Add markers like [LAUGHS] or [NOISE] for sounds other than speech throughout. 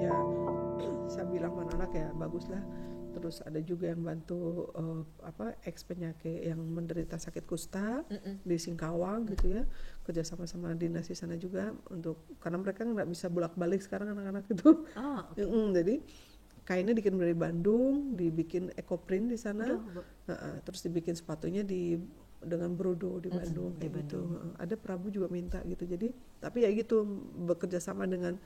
ya [CLEARS THROAT] saya bilang sama anak ya bagus lah terus ada juga yang bantu eh, apa ex penyakit yang menderita sakit kusta di Singkawang gitu ya. Kerja sama sama dinas di sana juga untuk karena mereka nggak bisa bolak balik sekarang anak-anak itu. Oh, Mm, jadi kainnya dikirim dari Bandung dibikin ecoprint di sana. Heeh, terus dibikin sepatunya di dengan Brudo di Bandung di kayak gitu. Heeh, ada Prabu juga minta gitu. Jadi tapi ya gitu bekerja sama dengan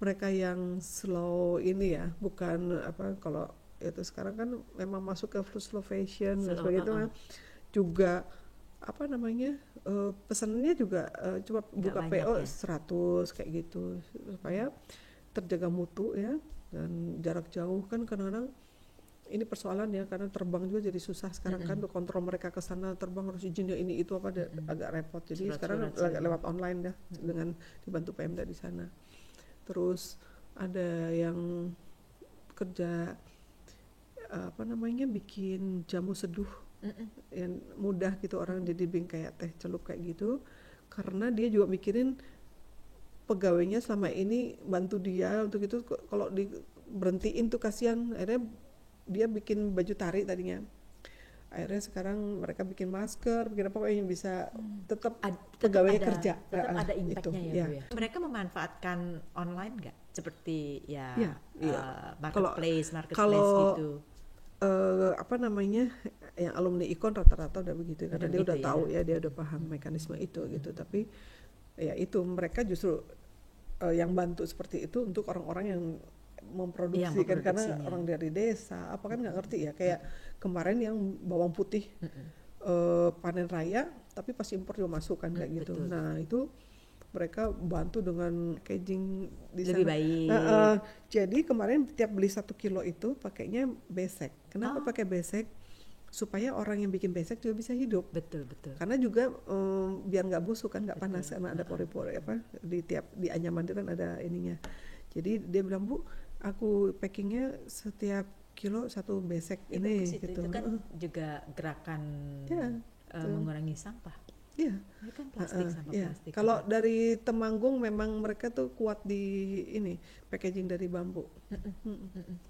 mereka yang slow ini ya bukan apa kalau itu sekarang kan memang masuk ke slow fashion dan Slow, sebagainya itu uh-uh. kan juga apa namanya eh, pesanannya juga eh, cuma buka PO ya? 100 kayak gitu supaya terjaga mutu ya dan jarak jauh kan kadang-kadang ini persoalan ya karena terbang juga jadi susah sekarang kan untuk kontrol mereka ke sana. Terbang harus izinnya ini itu apa ada- agak repot. Jadi sekarang Surat-surat le- lewat online dah dengan dibantu Pemda di sana. Terus ada yang kerja eh, apa namanya bikin jamu seduh yang mudah gitu orang jadi bing kayak teh celup kayak gitu. Karena dia juga mikirin pegawainya selama ini bantu dia untuk itu kalau di berhentiin tuh kasihan akhirnya dia bikin baju tari tadinya akhirnya sekarang mereka bikin masker bikin apa yang bisa tetap Ad- pegawainya ada- kerja Tetap Ah, ada itu, impactnya ya, ya. Bu ya. Mereka memanfaatkan online nggak? Seperti ya, iya. uh, marketplace, marketplace kalau- gitu. eh, apa namanya yang alumni ikon rata-rata udah begitu karena Udah dia udah begitu ya. tahu ya dia udah paham mekanisme itu gitu tapi ya itu mereka justru eh, yang bantu seperti itu untuk orang-orang yang memproduksi Yang kan karena orang dari desa apa kan nggak ngerti ya kayak kemarin yang bawang putih eh, panen raya tapi pas impor juga masuk kan kayak gitu betul. nah itu mereka bantu dengan packaging di Lebih sana. baik. Nah, eh, jadi kemarin tiap beli satu kilo itu pakainya besek. Oh. Kenapa pakai besek? Supaya orang yang bikin besek juga bisa hidup. Betul, betul. Karena juga em, biar nggak busuk kan, nggak panas karena ada pori-pori apa di tiap di anyaman itu kan ada ininya. Jadi dia bilang bu, aku packingnya setiap kilo satu besek Ya, ini itu. gitu. Itu kan juga gerakan Ya, uh, mengurangi sampah. Iya. Ini kan plastik Heeh, sampah iya. plastik. Kalau dari Temanggung memang mereka tuh kuat di ini packaging dari bambu.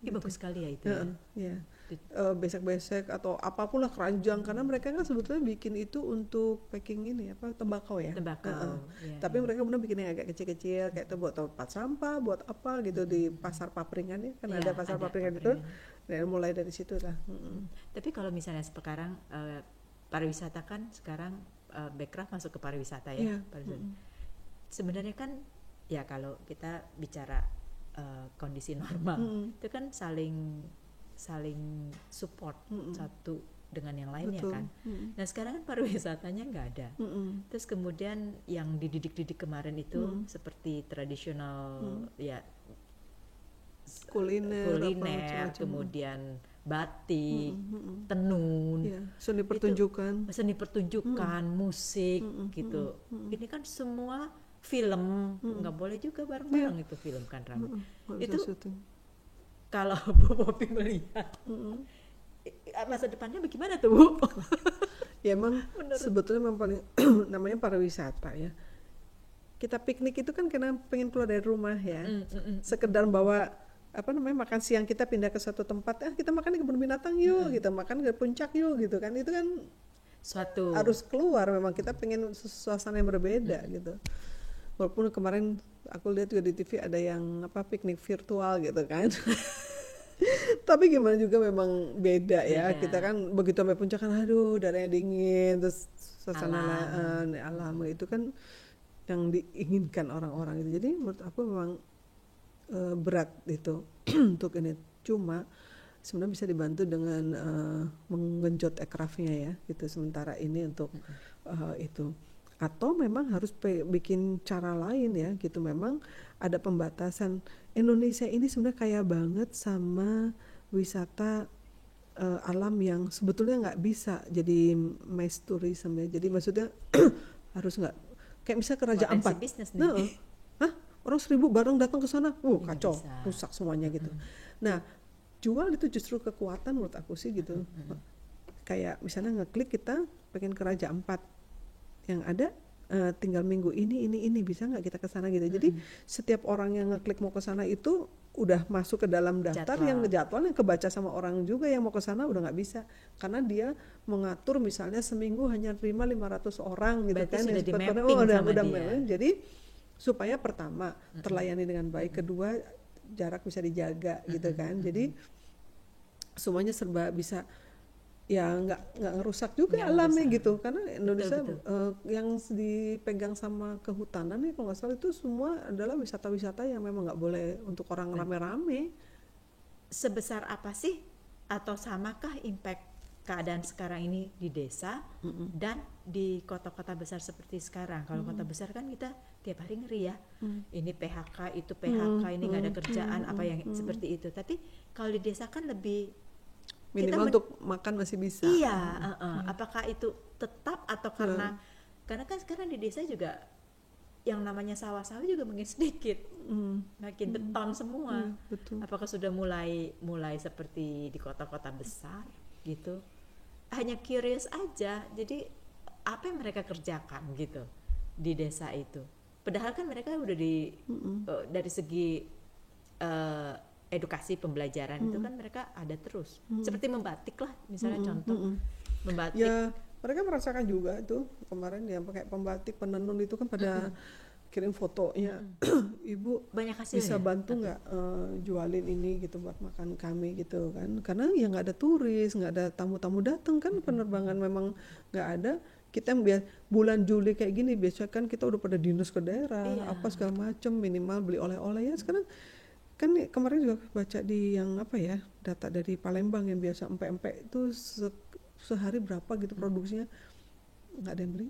Ini bagus sekali ya itu. ya. Heeh, iya. Di- Eh, besek-besek atau apa pun lah keranjang karena mereka kan sebetulnya bikin itu untuk packing ini apa tembakau ya. Tembakau. Heeh. ya. Tapi mereka benar bikin yang agak kecil-kecil kayak itu buat tempat sampah, buat apa gitu di pasar papringan ya kan Iya, ada pasar ada papringan itu. papringan. Dan mulai dari situ lah. Mm-mm. Tapi kalau misalnya sekarang eh, pariwisata kan sekarang eh, backcraft masuk ke pariwisata ya. Iya, pariwisata. Sebenarnya kan ya kalau kita bicara eh, kondisi normal Mm-mm. itu kan saling saling support satu dengan yang lainnya Betul. kan. Mm-mm. Nah sekarang kan pariwisatanya nggak ada. Mm-mm. Terus kemudian yang dididik-didik kemarin itu Hmm. seperti tradisional ya Kuliner, kuliner, kemudian batik, Mm-mm, mm-mm. tenun, Iya, seni pertunjukan. seni pertunjukan, musik gitu. Ini kan semua film, nggak boleh juga bareng-bareng itu film kan Ram. Mm-mm, nggak bisa Itu-. Kalau [LAUGHS] Bu Popi melihat Mm-mm. i- masa depannya bagaimana tuh Bu? [LAUGHS] Ya emang sebetulnya memang paling [CLEARS THROAT] namanya pariwisata ya. Kita piknik itu kan karena pengen keluar dari rumah ya. Mm, mm, mm. Sekedar bawa apa namanya makan siang kita pindah ke suatu tempat, ah kita makan di kebun binatang yuk, gitu makan ke puncak yuk gitu kan. Itu kan Suatu harus keluar memang kita pengen suasana yang berbeda gitu. Walaupun kemarin aku lihat juga di TV ada yang apa piknik virtual gitu kan. [LAUGHS] Tapi gimana juga memang beda ya. Beda. Kita kan begitu sampai puncak kan aduh udaranya dingin terus suasana Alam. alam, alam itu kan yang diinginkan orang-orang itu. Jadi menurut aku memang eh, berat itu [CLEARS THROAT] untuk ini. Cuma sebenarnya bisa dibantu dengan eh, menggenjot aircraftnya ya gitu sementara ini untuk eh, itu atau memang harus bikin cara lain ya gitu. Memang ada pembatasan. Indonesia ini sebenarnya kaya banget sama wisata eh, alam yang sebetulnya nggak bisa jadi mass tourism ya. Jadi maksudnya [CLEARS THROAT] harus nggak kayak bisa ke Raja Potensi Ampat bisnis nih. Nah, Hah? orang seribu bareng datang ke sana, uh kacau, bisa. rusak semuanya gitu. Nah, jual itu justru kekuatan menurut aku sih gitu. Kayak misalnya ngeklik kita pengen ke Raja Empat yang ada eh, tinggal minggu ini ini ini bisa nggak kita ke sana gitu. Jadi setiap orang yang ngeklik mau ke sana itu udah masuk ke dalam daftar Jadwal. yang jadwal yang kebaca sama orang juga yang mau ke sana udah nggak bisa. Karena dia mengatur misalnya seminggu hanya terima 500 orang gitu Berarti kan sudah di-mapping oh, udah, sama udah dia. mapping. jadi supaya pertama terlayani dengan baik kedua jarak bisa dijaga gitu kan. Jadi semuanya serba bisa ya nggak nggak ngerusak juga Nggak alamnya ngerusak. gitu. Karena Indonesia betul. eh, yang dipegang sama kehutanan ya kalau nggak salah itu semua adalah wisata-wisata yang memang nggak boleh untuk orang rame-rame. Sebesar apa sih atau samakah impact keadaan sekarang ini di desa dan di kota-kota besar seperti sekarang? Kalau kota besar kan kita tiap hari ngeri ya. Ini PHK itu PHK ini nggak ada kerjaan apa yang seperti itu. Tapi kalau di desa kan lebih minimal men- untuk makan masih bisa. Iya uh-uh. apakah itu tetap atau karena karena kan sekarang di desa juga yang namanya sawah-sawah juga makin sedikit. Hmm, makin beton semua. Hmm, betul. Apakah sudah mulai mulai seperti di kota-kota besar gitu? Hanya curious aja. Jadi apa yang mereka kerjakan gitu di desa itu? Padahal kan mereka udah di eh, dari segi edukasi pembelajaran itu kan mereka ada terus. Seperti membatik lah misalnya contoh. membatik. Ya mereka merasakan juga tuh kemarin yang pakai pembatik penenun itu kan pada kirim fotonya. [CLEARS THROAT] Ibu banyak hasilnya bisa bantu nggak eh, jualin ini gitu buat makan kami gitu kan? Karena ya nggak ada turis nggak ada tamu-tamu datang kan penerbangan memang nggak ada. Kita yang biar bulan Juli kayak gini biasanya kan kita udah pada dinas ke daerah Iya. apa segala macam minimal beli oleh-oleh ya. Sekarang kan kemarin juga baca di yang apa ya data dari Palembang yang biasa empek-empek itu se- sehari berapa gitu produksinya? Nggak ada yang beli.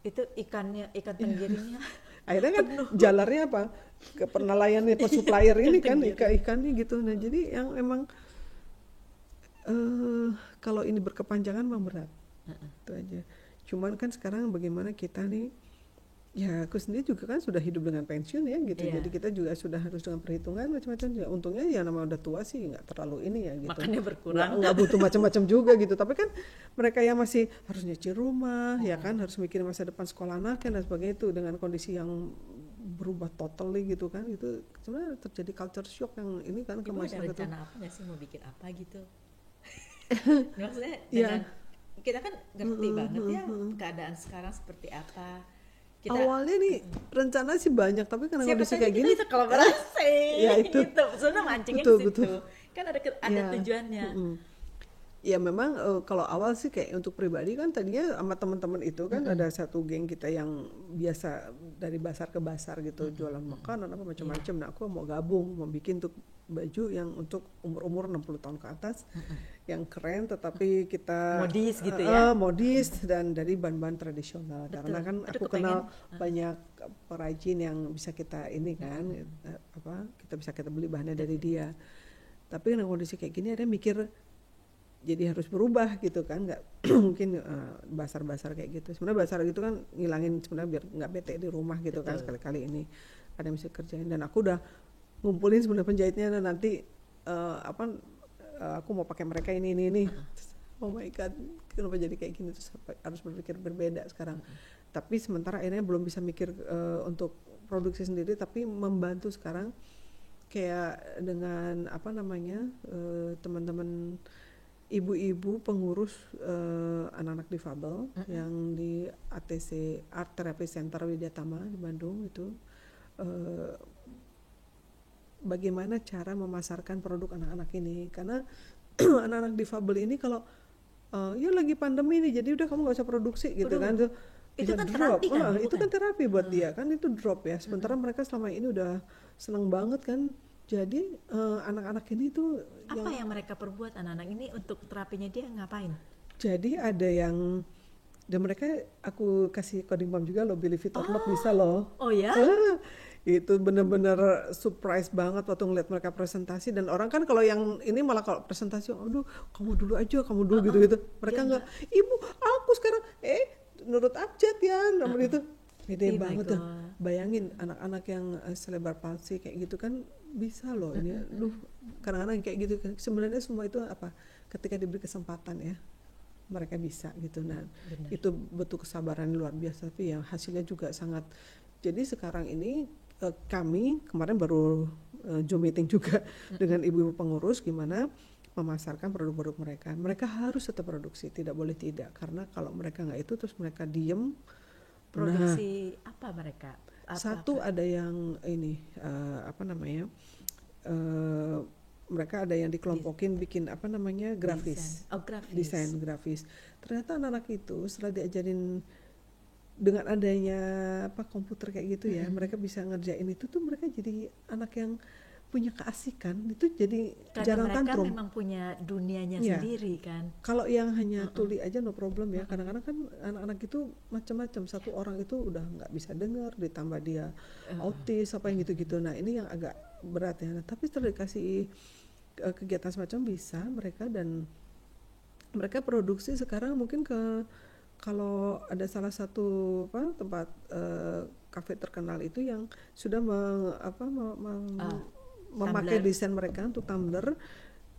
Itu ikannya Iya. ikan tenggirinya. [LAUGHS] Akhirnya kan jalarnya apa? Ke penelayan ke supplier ini kan ikan ikannya gitu. Nah jadi yang emang eh kalau ini berkepanjangan memang berat. Itu aja. Cuman kan sekarang bagaimana kita nih ya aku sendiri juga kan sudah hidup dengan pensiun ya gitu Iya. jadi kita juga sudah harus dengan perhitungan macam-macam ya untungnya ya nama udah tua sih nggak terlalu ini ya gitu makannya nggak berkurang nggak butuh [LAUGHS] macam-macam juga gitu tapi kan mereka yang masih harus nyuci rumah ya kan harus mikirin masa depan sekolah anaknya dan sebagainya itu dengan kondisi yang berubah totally gitu kan itu sebenarnya terjadi culture shock yang ini kan ke ada masyarakat tuh. rencana apa nggak sih mau bikin apa gitu? [LAUGHS] Maksudnya Iya. dengan kita kan ngerti banget ya keadaan sekarang seperti apa. Kita awalnya nih rencana sih banyak tapi karena kondisi kayak kita gini bisa [LAUGHS] kolaborasi. Ya, itu. gitu. Sebenarnya mancingnya Betul, ke situ. betul. Kan ada ada Ya. tujuannya. Mm-mm. Ya memang eh, kalau awal sih kayak untuk pribadi kan tadinya sama teman-teman itu kan ada satu geng kita yang biasa dari basar ke basar gitu jualan makanan apa macam-macam. Nah aku mau gabung mau bikin tuh baju yang untuk umur-umur 60 tahun ke atas yang keren tetapi kita Modis gitu ya. eh, modis dan dari bahan-bahan tradisional. Karena kan Aduh, aku kepengen. kenal banyak perajin yang bisa kita ini kan eh, apa kita bisa kita beli bahannya dari dia. Tapi dengan kondisi kayak gini ada mikir jadi harus berubah gitu kan. Nggak [CLEARS THROAT] mungkin eh, basar-basar kayak gitu. Sebenarnya basar gitu kan ngilangin sebenarnya biar nggak bete di rumah gitu kan Betul. sekali-kali ini. Ada yang bisa kerjain. Dan aku udah ngumpulin sebenarnya penjahitnya dan nanti eh, apa eh, aku mau pakai mereka ini ini ini. Oh my god kenapa jadi kayak gini? Terus harus berpikir berbeda sekarang. Tapi sementara akhirnya belum bisa mikir eh, untuk produksi sendiri tapi membantu sekarang kayak dengan apa namanya eh, teman-teman ibu-ibu pengurus eh, anak-anak difabel yang di ATC Art Therapy Center Widyatama di Bandung itu eh, bagaimana cara memasarkan produk anak-anak ini. Karena [CLEARS THROAT] anak-anak difabel ini kalau eh, ya lagi pandemi nih jadi udah kamu nggak usah produksi gitu Waduh, kan. tuh itu bisa kan drop. terapi kan, Ah, Bu, itu kan? kan terapi buat dia kan itu drop ya. Sementara mereka selama ini udah seneng banget kan. Jadi eh, anak-anak ini tuh Apa yang mereka perbuat anak-anak ini untuk terapinya dia ngapain? jadi ada yang dan mereka aku kasih coding bomb juga loh Billy Fit or Not bisa loh. Oh ya? Ah, itu bener-bener surprise banget waktu ngeliat mereka presentasi. Dan orang kan kalau yang ini malah kalau presentasi aduh kamu dulu aja kamu dulu gitu gitu mereka Iya, nggak ibu aku sekarang eh menurut abjad ya nomor itu pede Oh my banget tuh. Bayangin anak-anak yang uh, cerebral palsy kayak gitu kan bisa loh ini. Duh kadang-kadang kayak gitu kan. Sebenarnya semua itu apa? Ketika diberi kesempatan ya mereka bisa gitu. Nah Benar. itu butuh kesabaran luar biasa tapi yang hasilnya juga sangat. Jadi sekarang ini eh, kami kemarin baru eh, zoom meeting juga [LAUGHS] dengan ibu-ibu pengurus gimana memasarkan produk-produk mereka mereka harus tetap produksi tidak boleh tidak karena kalau mereka nggak itu terus mereka diem Produksi apa mereka? Apa- satu ada yang ini eh, apa namanya eh, mereka ada yang dikelompokin bikin apa namanya grafis Desain. Oh, grafis. desain grafis ternyata anak-anak itu setelah diajarin dengan adanya apa komputer kayak gitu ya mereka bisa ngerjain itu tuh mereka jadi anak yang punya keasikan. Itu jadi Karena jarang mereka tantrum. memang punya dunianya Iya. sendiri kan. kalau yang hanya tuli aja no problem ya. Kadang-kadang kan anak-anak itu macam-macam satu orang itu udah nggak bisa dengar ditambah dia autis apa yang gitu-gitu. Nah ini yang agak berat ya. Nah, tapi setelah dikasih eh, kegiatan semacam bisa mereka dan mereka produksi sekarang mungkin ke kalau ada salah satu apa tempat eh, kafe terkenal itu yang sudah meng- apa me- meng- Ah, memakai tumbler. desain mereka untuk tumbler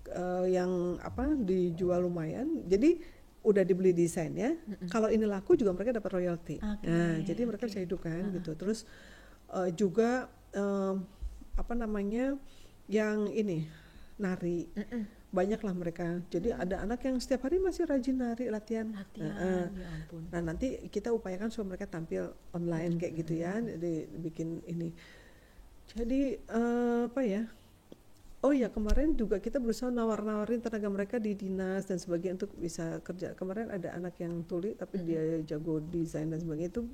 eh, yang apa dijual lumayan. Jadi udah dibeli desainnya kalau ini laku juga mereka dapat royalti. Oke, nah jadi mereka oke. bisa hidup kan gitu. Terus eh, juga em, apa namanya yang ini nari. Banyak lah mereka jadi ada anak yang setiap hari masih rajin nari latihan Latihan, Nah, ya ampun. Nah nanti kita upayakan supaya mereka tampil online kayak gitu ya, di, bikin ini. Jadi eh, apa ya? Oh ya kemarin juga kita berusaha nawar-nawarin tenaga mereka di dinas dan sebagainya untuk bisa kerja. Kemarin ada anak yang tuli tapi dia jago desain dan sebagainya itu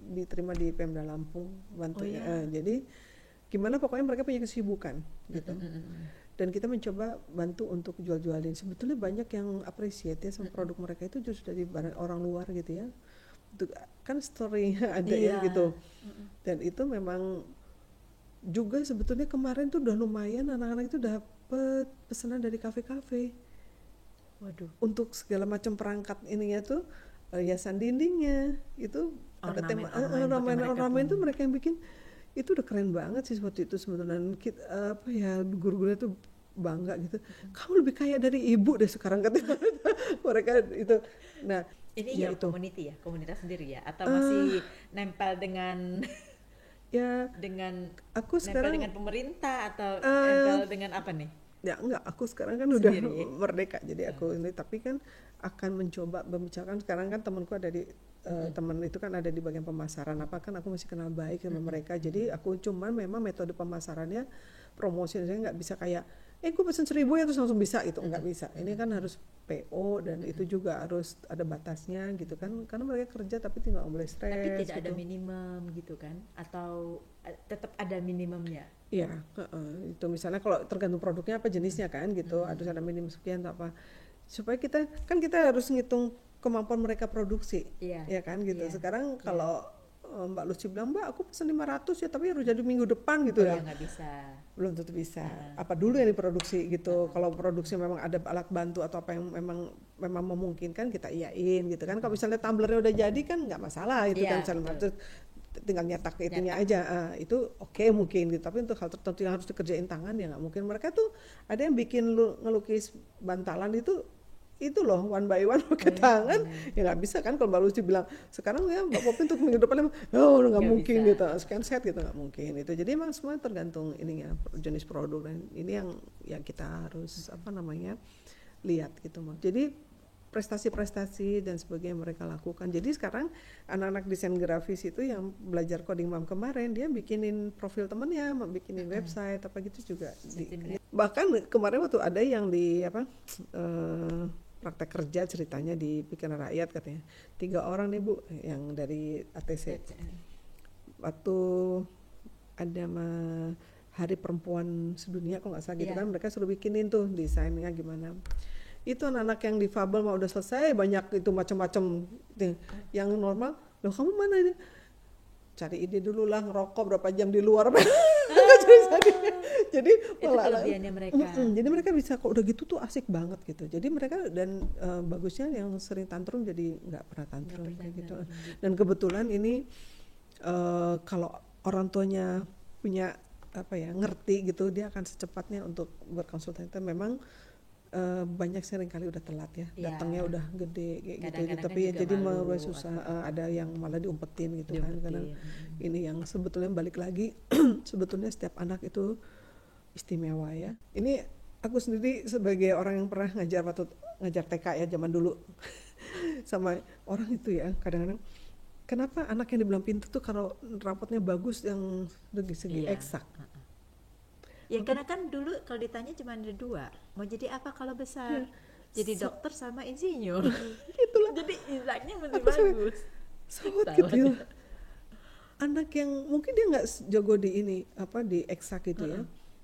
diterima di Pemda Lampung bantu Oh, ya. iya. Eh, jadi gimana pokoknya mereka punya kesibukan gitu. Dan kita mencoba bantu untuk jual-jualin. Sebetulnya banyak yang appreciate ya sama produk mereka itu justru dari barang orang luar gitu ya. Untuk kan story-nya [LAUGHS] ada ya Iya. gitu. Dan itu memang juga sebetulnya kemarin tuh udah lumayan anak-anak itu dapat pesanan dari kafe-kafe Waduh. untuk segala macam perangkat ininya tuh eh, hiasan dindingnya itu ada tema Ornamen- eh, ornamen ornamen mereka ornamen itu mereka yang bikin itu udah keren banget sih waktu itu sebetulnya kita, apa ya guru-gurunya tuh bangga gitu. Kamu lebih kaya dari ibu deh sekarang [LAUGHS] katanya mereka itu. Nah Ini ya ya itu. community ya, komunitas sendiri ya, atau masih nempel dengan [LAUGHS] ya. dengan aku nempel sekarang dengan pemerintah atau Eh, nempel dengan apa nih? ya enggak. Aku sekarang kan udah Sendiri. merdeka jadi aku ini tapi kan akan mencoba membicarakan. Sekarang kan temanku ada di eh, teman itu kan ada di bagian pemasaran. Apa kan aku masih kenal baik sama mereka. Jadi aku cuman memang metode pemasarannya promosi saya nggak bisa kayak eh gue pesen seribu ya terus langsung bisa gitu nggak bisa ini kan harus PO dan itu juga harus ada batasnya gitu kan karena mereka kerja tapi tinggal boleh stres Tapi tidak ada gitu. minimum gitu kan? Atau eh, tetap ada minimumnya? Iya, heeh. itu misalnya kalau tergantung produknya apa jenisnya kan gitu, harus ada minimum sekian atau apa. Supaya kita kan kita harus ngitung kemampuan mereka produksi, Iya. ya kan gitu. Iya. Sekarang kalau eh, Mbak Lucy bilang, Mbak aku pesen 500 ya, tapi harus jadi minggu depan gitu Oh, ya. ya nggak bisa. Belum tentu bisa. Apa dulu yang diproduksi gitu. Kalau produksi memang ada alat bantu atau apa yang memang memang memungkinkan kita iyain gitu kan. Kalau misalnya tumblernya udah jadi kan nggak masalah itu Iya, kan misalnya tinggal nyetak itunya aja Ah, itu oke mungkin gitu tapi untuk hal tertentu yang harus dikerjain tangan ya nggak mungkin mereka tuh ada yang bikin lu ngelukis bantalan itu itu loh one by one pakai tangan ya nggak bisa kan kalau mbak Lucy bilang sekarang ya mbak Popi untuk minggu depan oh nggak mungkin bisa. gitu scan set gitu nggak mungkin itu jadi emang semua tergantung ininya jenis produk dan ini yang yang kita harus apa namanya lihat gitu mak jadi prestasi-prestasi dan sebagainya mereka lakukan. Jadi sekarang anak-anak desain grafis itu yang belajar coding mam kemarin dia bikinin profil temennya, bikinin website apa gitu juga. Di- bahkan kemarin waktu ada yang di apa eh, praktek kerja ceritanya di pikiran rakyat katanya. Tiga orang nih bu yang dari ATC waktu ada ma- hari perempuan sedunia kalau nggak salah gitu Iya. kan mereka suruh bikinin tuh desainnya gimana. Itu anak-anak yang difabel mau udah selesai banyak itu macam-macam yang normal loh kamu mana ini? Cari ide dulu lah ngerokok berapa jam di luar. [LAUGHS] Jadi [LAUGHS] jadi Itu kelebihannya mereka. Mm-mm, jadi mereka bisa kok udah gitu tuh asik banget gitu. Jadi mereka dan eh, bagusnya yang sering tantrum jadi nggak pernah tantrum pernah kayak gitu. dan kebetulan ini eh, kalau orang tuanya punya apa ya ngerti gitu dia akan secepatnya untuk berkonsultasi. Memang eh, banyak sering kali udah telat ya. Iya. datangnya udah gede kayak gitu. Kadang-kadang tapi kan ya jadi malu susah Eh, ada yang malah diumpetin gitu kan. Diumpetin, kadang mm. ini yang sebetulnya balik lagi [CLEARS THROAT] sebetulnya setiap anak itu istimewa ya. Ini aku sendiri sebagai orang yang pernah ngajar waktu ngajar TK ya zaman dulu. [LAUGHS] Sama orang itu ya kadang-kadang. Kenapa anak yang dibilang pintar tuh kalau rapotnya bagus yang dari segi Iya. eksak? Ya karena kan dulu kalau ditanya cuma ada dua, mau jadi apa kalau besar? Jadi So- dokter sama insinyur. itulah. Jadi insaknya mesti bagus. sawat Tahu gitu. ya anak yang mungkin dia nggak jago di ini apa di eksak gitu ya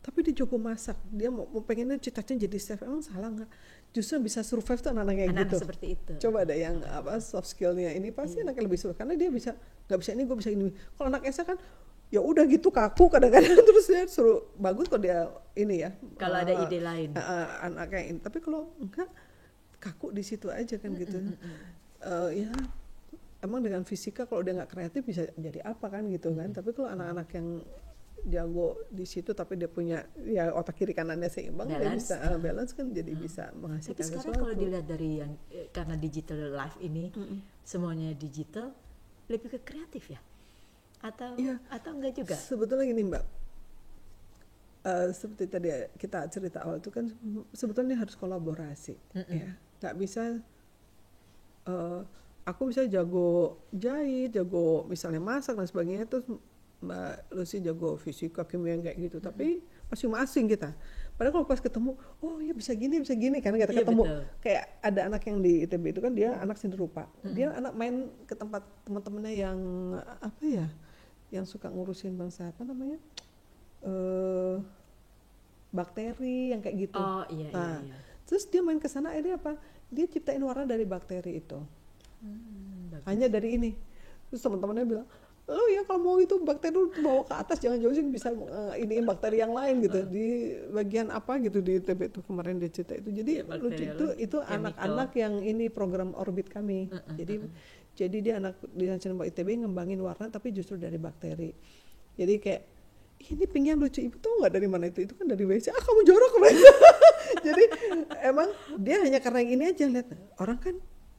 tapi dia jago masak. Dia mau, mau pengennya cita-cita jadi chef. Emang salah nggak? Justru yang bisa survive tuh anak-anak kayak Anak gitu. seperti itu. coba ada yang apa soft skillnya. Ini pasti Iya. anaknya lebih suka. Karena dia bisa nggak bisa ini gue bisa ini. Kalau anak eksak kan ya udah gitu kaku kadang-kadang. [LAUGHS] Terus dia suruh bagus kalau dia ini ya. Kalau ada eh, ide lain. eh, eh, anaknya ini. Tapi kalau enggak kaku di situ aja kan gitu. Eh, ya emang dengan fisika kalau dia nggak kreatif bisa jadi apa kan gitu kan. Tapi kalau anak-anak yang jago di situ tapi dia punya ya otak kiri kanannya seimbang dia Balance. bisa eh, balance kan jadi bisa Tapi menghasilkan sekarang sesuatu kalau dilihat dari yang eh, karena digital life ini semuanya digital lebih ke kreatif ya? Atau Iya. atau enggak juga? Sebetulnya gini Mbak, Eh, seperti tadi kita cerita awal itu kan sebetulnya harus kolaborasi, ya. Nggak bisa, eh, aku bisa jago jahit, jago misalnya masak dan sebagainya, terus Mbak Lucy jago fisika, kimia kayak gitu. Tapi masing-masing kita. Padahal kalau pas ketemu, oh ya bisa gini, bisa gini kan kita Iya, ketemu. betul. Kayak ada anak yang di ITB itu kan dia anak seni rupa. Dia anak main ke tempat teman-temannya yang apa ya? Yang suka ngurusin bangsa apa namanya? eh bakteri yang kayak gitu. Oh iya Nah, iya iya. Terus dia main ke sana akhirnya apa? Dia ciptain warna dari bakteri itu. Hmm, bagus. Hanya dari ini. Terus teman-temannya bilang, "Lo ya kalau mau itu bakteri lu bawa ke atas jangan jauh sih bisa eh, iniin bakteri yang lain gitu. Di bagian apa gitu di TB itu kemarin dia cerita itu. Jadi Iya, bakteri lucu itu itu anak-anak yang ini program orbit kami. Jadi jadi dia anak di Nasional ITB ngembangin warna tapi justru dari bakteri. Jadi kayak ini pink yang lucu ibu tahu nggak dari mana itu? Itu kan dari WC. Ah kamu jorok [LAUGHS] jadi emang dia hanya karena yang ini aja lihat. Orang kan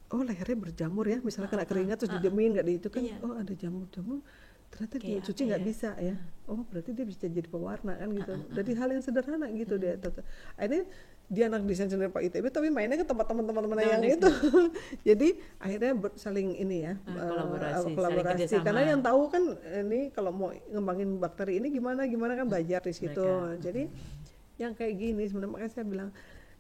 oh lehernya berjamur ya. Misalnya kena keringat terus didiemin nggak di itu kan Iya. oh ada jamur jamur ternyata dia Kayak cuci nggak ya? bisa ya. Oh berarti dia bisa jadi pewarna kan gitu. Dari hal yang sederhana gitu dia Tata. akhirnya dia anak desain sendiri Pak ITB tapi mainnya ke tempat teman-teman Nah, yang gitu. itu. [LAUGHS] Jadi akhirnya ber- saling ini ya Ah, eh, kolaborasi, saling kolaborasi. karena yang tahu kan ini kalau mau ngembangin bakteri ini gimana gimana kan belajar di situ. jadi yang kayak gini sebenarnya makanya saya bilang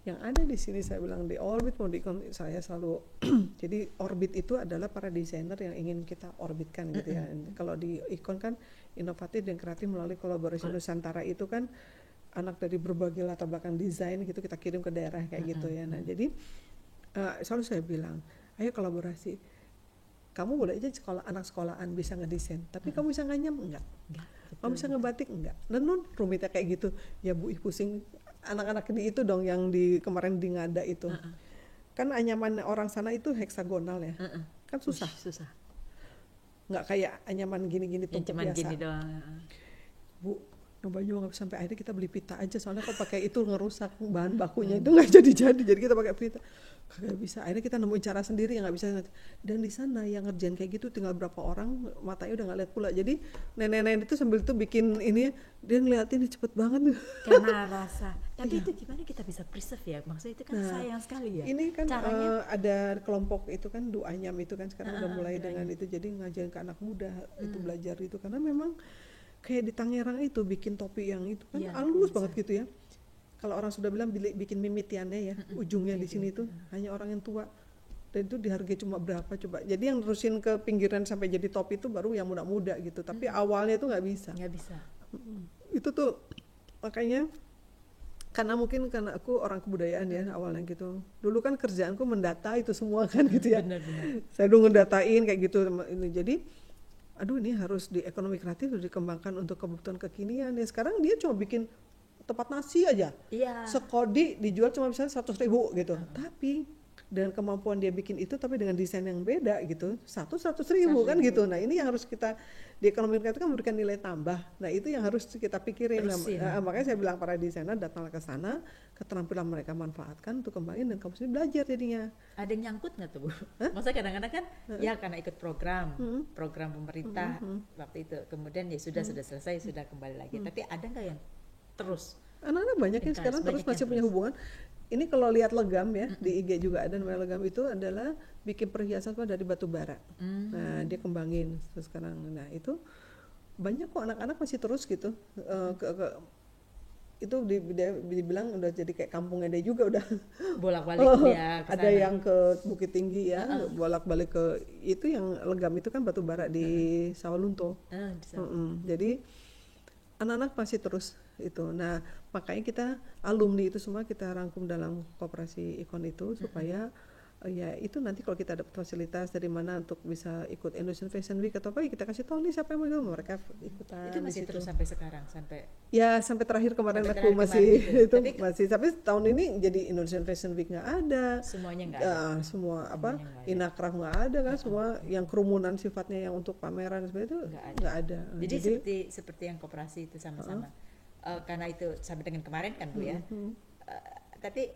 yang ada di sini saya bilang di orbit mau di saya selalu [CLEARS THROAT] jadi orbit itu adalah para desainer yang ingin kita orbitkan gitu ya. Kalau di ikon kan inovatif dan kreatif melalui kolaborasi Nusantara itu kan anak dari berbagai latar belakang desain gitu kita kirim ke daerah kayak gitu ya. Nah jadi eh, selalu saya bilang ayo kolaborasi. Kamu boleh aja sekolah anak sekolahan bisa ngedesain tapi kamu bisa nganyam enggak? Enggak, kamu bisa ngebatik enggak? Nenun rumitnya kayak gitu. Ya bu ih pusing anak-anak di itu dong yang di kemarin di ngada itu kan anyaman orang sana itu heksagonal ya Heeh. kan susah Ush, susah. nggak kayak anyaman gini-gini Yang cuman biasa gini doang. bu nyoba juga nggak sampai akhirnya kita beli pita aja soalnya kalau pakai itu ngerusak bahan bakunya itu nggak jadi jadi jadi kita pakai pita kagak bisa akhirnya kita nemuin cara sendiri yang nggak bisa dan di sana yang ngerjain kayak gitu tinggal berapa orang matanya udah nggak lihat pula jadi nenek-nenek itu sambil itu bikin ini dia ngeliatin ini cepet banget Karena [LAUGHS] rasa. Tapi itu gimana kita bisa preserve ya? Maksudnya itu kan Iya. Nah, sayang sekali ya. ini kan Caranya eh, ada kelompok itu kan duanyam itu kan sekarang udah Ah, mulai duanyam. dengan itu jadi ngajarin ke anak muda itu belajar itu karena memang kayak di Tangerang itu bikin topi yang itu kan Iya, halus bisa. banget gitu ya. Kalau orang sudah bilang bikin mimitiannya ya ujungnya di sini tuh hanya orang yang tua. Dan itu dihargai cuma berapa coba. Jadi yang terusin ke pinggiran sampai jadi topi itu baru yang muda-muda gitu. Tapi awalnya itu nggak bisa. Nggak bisa. itu tuh makanya karena mungkin karena aku orang kebudayaan ya awalnya gitu. Dulu kan kerjaanku mendata itu semua kan gitu ya. Benar-benar. saya dulu ngedatain kayak gitu. Ini jadi aduh ini harus di ekonomi kreatif harus dikembangkan untuk kebutuhan kekinian ya sekarang dia cuma bikin tempat nasi aja. Iya. sekodi dijual cuma misalnya seratus ribu gitu. Tapi dengan kemampuan dia bikin itu tapi dengan desain yang beda gitu. Satu seratus ribu kan gitu. Nah ini yang harus kita di ekonomi kreatif kan memberikan nilai tambah. Nah itu yang harus kita pikirin. Nah, Terusin. nah, makanya saya bilang para desainer datanglah ke sana keterampilan mereka manfaatkan untuk kembangin dan kamu sendiri belajar jadinya. Ada yang nyangkut nggak tuh bu? Maksudnya kadang-kadang kan ya karena ikut program, program pemerintah waktu itu, kemudian ya sudah sudah selesai sudah kembali lagi. Tapi ada nggak yang terus? anak-anak banyak yang sekarang terus masih punya terus. hubungan ini kalau lihat legam ya di IG juga ada namanya legam itu adalah bikin perhiasan dari batu bara Hmm. nah dia kembangin terus sekarang nah itu banyak kok anak-anak masih terus gitu eh, ke, ke- itu di, dia dibilang udah jadi kayak kampungnya dia juga udah Bolak-balik Oh, dia ke ada yang ke Bukit Tinggi ya bolak-balik ke itu yang legam itu kan batu bara di Sawalunto Ah, di sana. Mm-mm. Jadi anak-anak masih terus itu. Nah makanya kita alumni itu semua kita rangkum dalam kooperasi ikon itu supaya eh, ya itu nanti kalau kita dapat fasilitas dari mana untuk bisa ikut Indonesian Fashion Week atau apa ya kita kasih tahu nih siapa yang mau mereka ikutan itu masih terus sampai sekarang sampai Ya sampai terakhir kemarin Sampai aku terakhir masih kemarin gitu. [LAUGHS] itu Tapi- masih tapi tahun ini jadi Indonesian Fashion Week nggak ada. semuanya nggak ada. Ya, semua apa Semuanya inakraf nggak ada kan semua yang kerumunan sifatnya yang untuk pameran sebagainya itu Nggak ada. ada. Jadi, seperti seperti yang koperasi itu sama-sama. Eh, karena itu sampai dengan kemarin kan bu ya. Hmm. Eh, tapi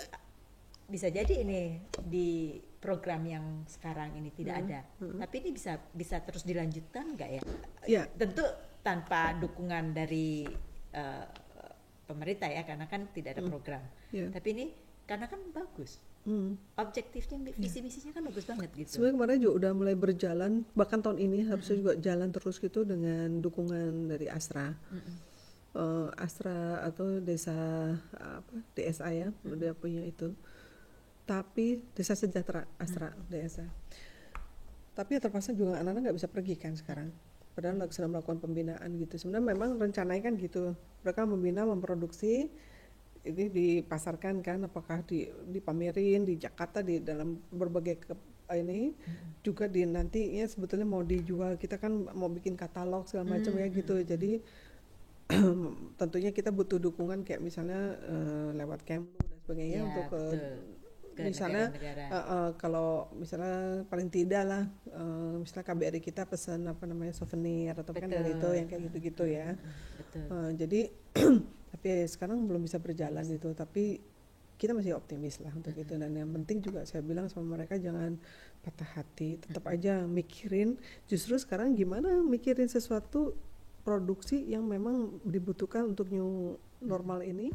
bisa jadi ini di program yang sekarang ini tidak Hmm. ada. Tapi ini bisa bisa terus dilanjutkan nggak ya? ya Tentu tanpa dukungan dari eh, pemerintah ya karena kan tidak ada program. ya. Tapi ini karena kan bagus. Hmm. Objektifnya visi misinya kan bagus banget gitu. Sebenarnya kemarin juga udah mulai berjalan, bahkan tahun ini harusnya juga jalan terus gitu dengan dukungan dari Astra. Eh, Astra atau desa apa DSA ya, udah punya itu. Tapi desa sejahtera Astra desa. Tapi ya terpaksa juga anak-anak nggak bisa pergi kan sekarang. Padahal sedang melakukan pembinaan gitu. Sebenarnya memang rencananya kan gitu. Mereka membina, memproduksi, ini dipasarkan kan apakah di dipamerin di Jakarta di dalam berbagai ke, ini juga di nanti ya sebetulnya mau dijual kita kan mau bikin katalog segala macam ya gitu jadi [CLEARS THROAT] tentunya kita butuh dukungan kayak misalnya eh, lewat Kemlu dan sebagainya Ya, untuk ke betul. Ke misalnya eh, eh, kalau misalnya paling tidak lah eh, misalnya KBRI kita pesan apa namanya souvenir atau kan dari itu yang kayak gitu-gitu ya. Betul. Eh, jadi [CLEARS THROAT] tapi sekarang belum bisa berjalan gitu tapi kita masih optimis lah untuk itu. Dan yang penting juga saya bilang sama mereka jangan patah hati. Tetap aja mikirin justru sekarang gimana mikirin sesuatu produksi yang memang dibutuhkan untuk new normal ini